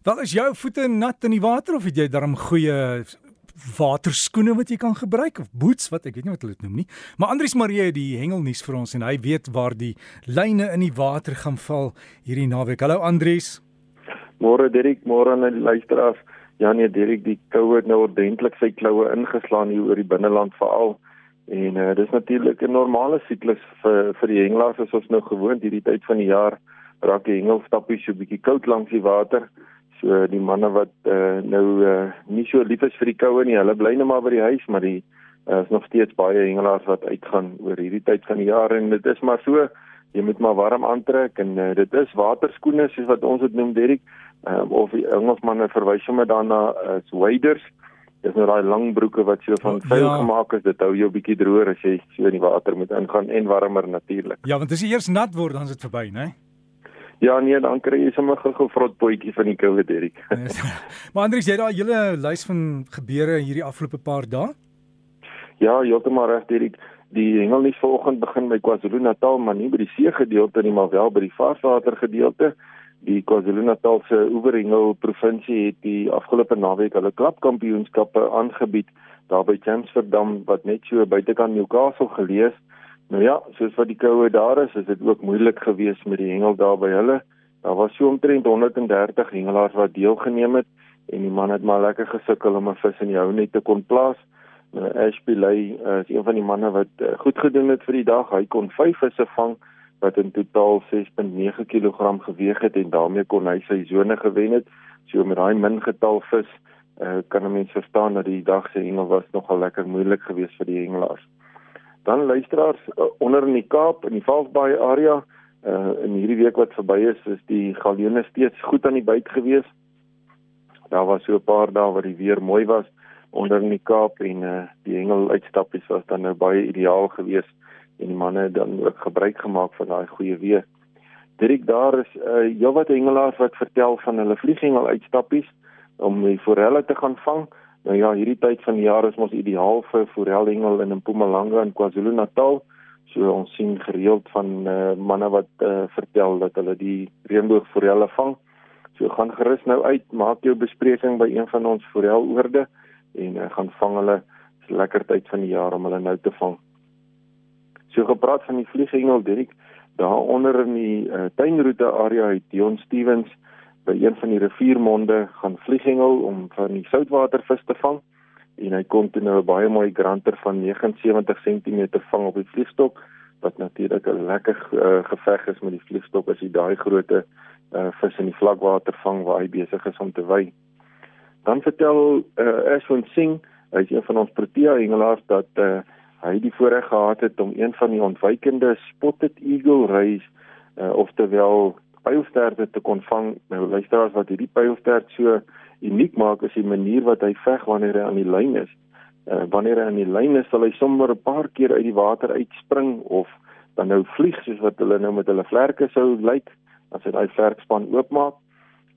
Wel is jou voete nat in die water of het jy darm goeie waterskoene wat jy kan gebruik of boots wat ek weet nie wat hulle dit noem nie. Maar Andrius Marie het die hengelnuus vir ons en hy weet waar die lyne in die water gaan val hierdie naweek. Hallo Andrius. Môre Dirk, môre aan die luisteraars. Ja nee Dirk, die koue het nou ordentlik sy kloue ingeslaan hier oor die binneland veral. En uh, dis natuurlik 'n normale siklus vir vir die hengelaars as ons nou gewoond hierdie tyd van die jaar raak die hengelstappies so bietjie koud langs die water. So die manne wat uh, nou uh, nie so lief is vir die koue nie, hulle bly net maar by die huis, maar die uh, is nog steeds baie hengelaars wat uitgaan oor hierdie tyd van die jaar en dit is maar so jy moet maar warm aantrek en uh, dit is waterskoene soos wat ons dit noem Derek um, of die Engelsmanne verwys sommer daarna as uh, waders. Dis nou daai lang broeke wat so van vuil ja. gemaak is dit hou jou bietjie droër as jy so in die water moet ingaan en warmer natuurlik. Ja want as jy eers nat word dan is dit verby né Ja nee, dan kry jy sommer gou vrot potjie van die koue Derek. maar Andries, jy het daai hele lys van gebeure hierdie afgelope paar dae? Ja, heeltemal reg Derek. Die hengelnuus vanoggend begin by KwaZulu-Natal, maar nie by die see gedeelte nie, maar wel by die varswater gedeelte. Die KwaZulu-Natal se oeverhengel provinsie het die afgelope naweek hulle klapkampioenskappe aangebied daar by Amsterdam wat net so buitekant Newcastle gelees het Nou ja, soos wat die koue daar is, is dit ook moeilik geweest met die hengel daar by hulle. Daar was so omtrent 130 hengelaars wat deelgeneem het en die man het maar lekker gesukkel om 'n vis in die hou net te kon plaas. Nou Ashby Lay uh, is een van die manne wat uh, goed gedoen het vir die dag. Hy kon 5 visse vang wat in totaal 6.9 kg geweg het en daarmee kon hy sy sone gewen het. So met daai min getal vis uh, kan 'n mens verstaan dat die dag se hengel was nogal lekker moeilik geweest vir die hengelaars. Dan luisteraars uh, onder in die Kaap in die Valsbaai area uh in hierdie week wat verby is, is die galjoene steeds goed aan die byt gewees. Daar was so 'n paar dae waar die weer mooi was onder in die Kaap en uh die hengel uitstappies was dan nou baie ideaal geweest en die manne dan ook gebruik gemaak van daai goeie weer. Direk daar is uh heelwat hengelaars wat vertel van hulle vlieghengel uitstappies om die forelle te gaan vang. Nou ja, hierdie tyd van die jaar is mos ideaal vir forelhengel in Mpumalanga en KwaZulu-Natal. So ons sien gereeld van uh, manne wat uh, vertel dat hulle die reënboogforelle vang. So gaan gerus nou uit, maak jou bespreking by een van ons foreloorde en uh, gaan vang hulle. Dis lekker tyd van die jaar om hulle nou te vang. So gepraat van die vlieghengel, Dirk, daar onder in die uh, tuinroete area het Dion Stevens by een van die riviermonde gaan vlieghengel om van die soutwatervis te vang en hy kon toe nou 'n baie mooi granter van 79 cm vang op die vliegstok wat natuurlik 'n lekker uh, geveg is met die vliegstok as hy daai grootte uh, vis in die vlakwater vang waar hy besig is om te wy. Dan vertel uh, Ashwin Singh, hy is een van ons Protea hengelaars dat uh, hy die voorreg gehad het om een van die ontwykende spotted eagle reis uh, oftewel pylsterte te kon vang. Nou luisteraars wat hierdie pylstert so uniek maak is die manier wat hy veg wanneer hy aan die lyn is. Uh, wanneer hy aan die lyn is, sal hy sommer 'n paar keer uit die water uitspring of dan nou vlieg soos wat hulle nou met hulle vlerke sou lyk as hy daai vlerkspan oopmaak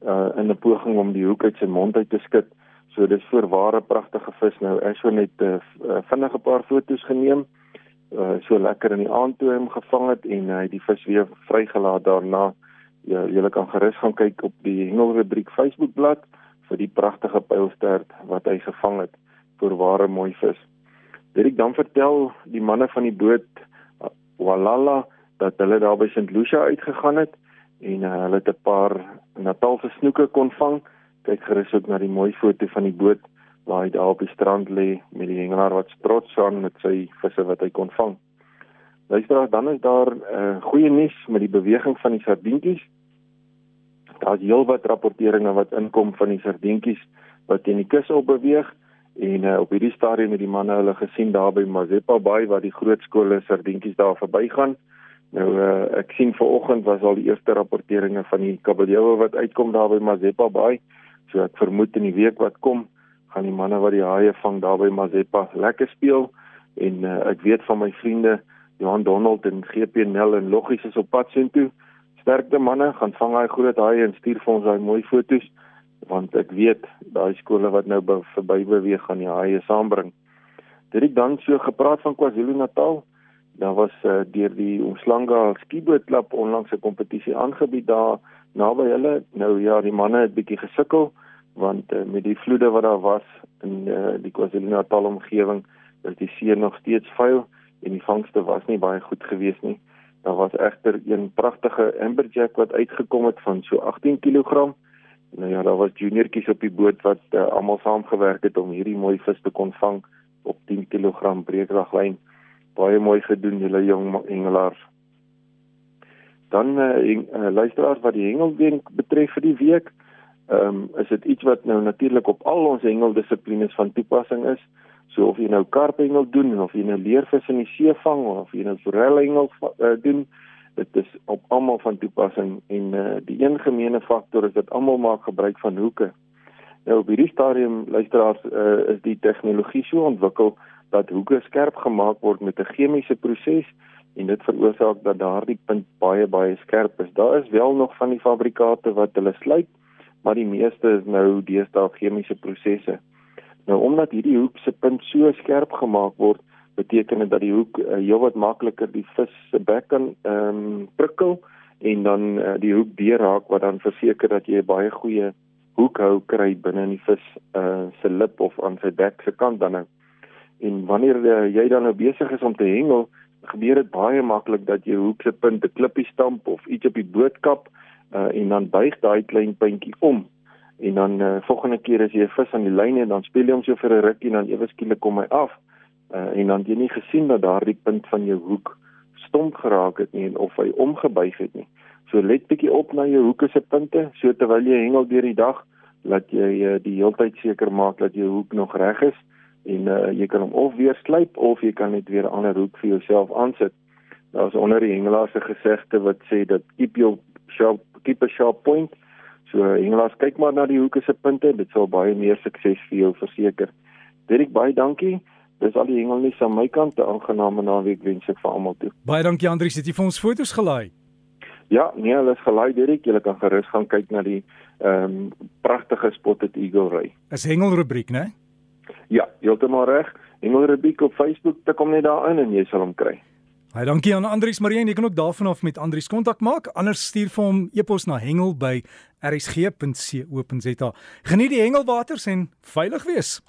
uh, in 'n poging om die hoek uit sy mond uit te skud. So dis voorware pragtige vis nou. Ek sou net 'n uh, vinnige paar foto's geneem. Uh, so lekker in die aand toe hom gevang het en hy uh, die vis weer vrygelaat daarna Ja, julle kan gerus gaan kyk op die Hengelrubriek Facebookblad vir die pragtige pylstert wat hy gevang het vir ware mooi vis. Dit ek dan vertel die manne van die boot Walala dat hulle daar by St. Lucia uitgegaan het en uh, hulle het 'n paar Natalse snoeke kon vang. Kyk gerus ook na die mooi foto van die boot waar hy daar op die strand lê met die hengelaar wat trots staan met sy visse wat hy kon vang. Luister, dan is daar uh, goeie nuus met die beweging van die sardientjies. Daar's heelwat rapporteringe wat inkom van die sardientjies wat teen die kus op beweeg en uh, op hierdie stadium het die manne hulle gesien daar by Mazeppa Bay waar die groot skole sardientjies daar verbygaan. Nou uh, ek sien vanoggend was al die eerste rapporteringe van die kabeljoue wat uitkom daar by Mazeppa Bay. So ek vermoed in die week wat kom gaan die manne wat die haie vang daar by Mazeppa lekker speel en uh, ek weet van my vriende Johan Donald en GP Nel en Loggies is op pad soontoe. Sterkte manne, gaan vang daai groot haai en stuur vir ons daai mooi foto's want ek weet daai skole wat nou verby beweeg gaan die haie saambring. Dit het dan so gepraat van KwaZulu-Natal. Daar was uh, deur die Umhlanga skiebootklub onlangs 'n kompetisie aangebied daar naby hulle. Nou ja, die manne het bietjie gesukkel want uh, met die vloede wat daar was in uh, die KwaZulu-Natal omgewing, is die see nog steeds vuil en die vangste was nie baie goed geweest nie. Daar was egter een pragtige amberjack wat uitgekom het van so 18 kg. Nou ja, daar was juniortjies op die boot wat uh, almal saamgewerk het om hierdie mooi vis te kon vang op 10 kg breedraglyn. Baie mooi gedoen julle jong hengelaars. Dan uh, en, uh, luisteraars wat die hengelwenk betref vir die week, ehm um, is dit iets wat nou natuurlik op al ons hengeldissiplines van toepassing is. So of jy nou karphengel doen of jy nou leervis in die see vang of jy nou forellhengel uh, doen, dit is op almal van toepassing en uh, die een gemeene faktor is dat almal maak gebruik van hoeke. Nou op hierdie stadium luisteraars uh, is die tegnologie so ontwikkel dat hoeke skerp gemaak word met 'n chemiese proses en dit veroorsaak dat daardie punt baie baie skerp is. Daar is wel nog van die fabrikate wat hulle sluit, maar die meeste is nou deesdae chemiese prosesse. Nou omdat hierdie hoek se punt so skerp gemaak word, beteken dit dat die hoek uh, heelwat makliker die vis se bek kan ehm um, prikkel en dan uh, die hoek deurraak wat dan verseker dat jy 'n baie goeie hoekhou kry binne in die vis uh, se lip of aan sy bek se kant dan nou. En wanneer uh, jy dan nou besig is om te hengel, gebeur dit baie maklik dat jy hoek se punt 'n klippie stamp of iets op die boot kap uh, en dan buig daai klein puntjie om en dan uh, volgende keer as jy 'n vis aan die lyn het, dan speel jy hom so vir 'n rukkie en dan ewe skielik kom hy af uh, en dan jy nie gesien dat daardie punt van jou hoek stomp geraak het nie of hy omgebuig het nie. So let bietjie op na jou hoeke se punte, so terwyl jy hengel deur die dag, laat jy uh, die heeltyd seker maak dat jou hoek nog reg is en uh, jy kan hom of weer slyp of jy kan net weer 'n ander hoek vir jouself aansit. Daar's onder die hengelaars se gesegde wat sê dat keep your sharp keep a sharp point. So hengelaars kyk maar na die hoeke se punte, dit sal baie meer sukses vir jou verseker. Dirk baie dankie. Dis al die hengelnuus aan my kant. 'n Aangename naweek wens ek vir almal toe. Baie dankie Andrius, het jy vir ons foto's gelaai? Ja, nee, hulle is gelaai Dirk. Jy kan gerus gaan kyk na die ehm um, pragtige spotted eagle ry. Is hengelrubriek, né? Ja, heeltemal reg. Hengelrubriek op Facebook, tik hom net daarin en jy sal hom kry. Baie dankie aan Andrius Marien. Jy kan ook daarvan af met Andrius kontak maak. Anders stuur vir hom e-pos na hengel by rsg.co.za. Geniet die hengelwaters en veilig wees.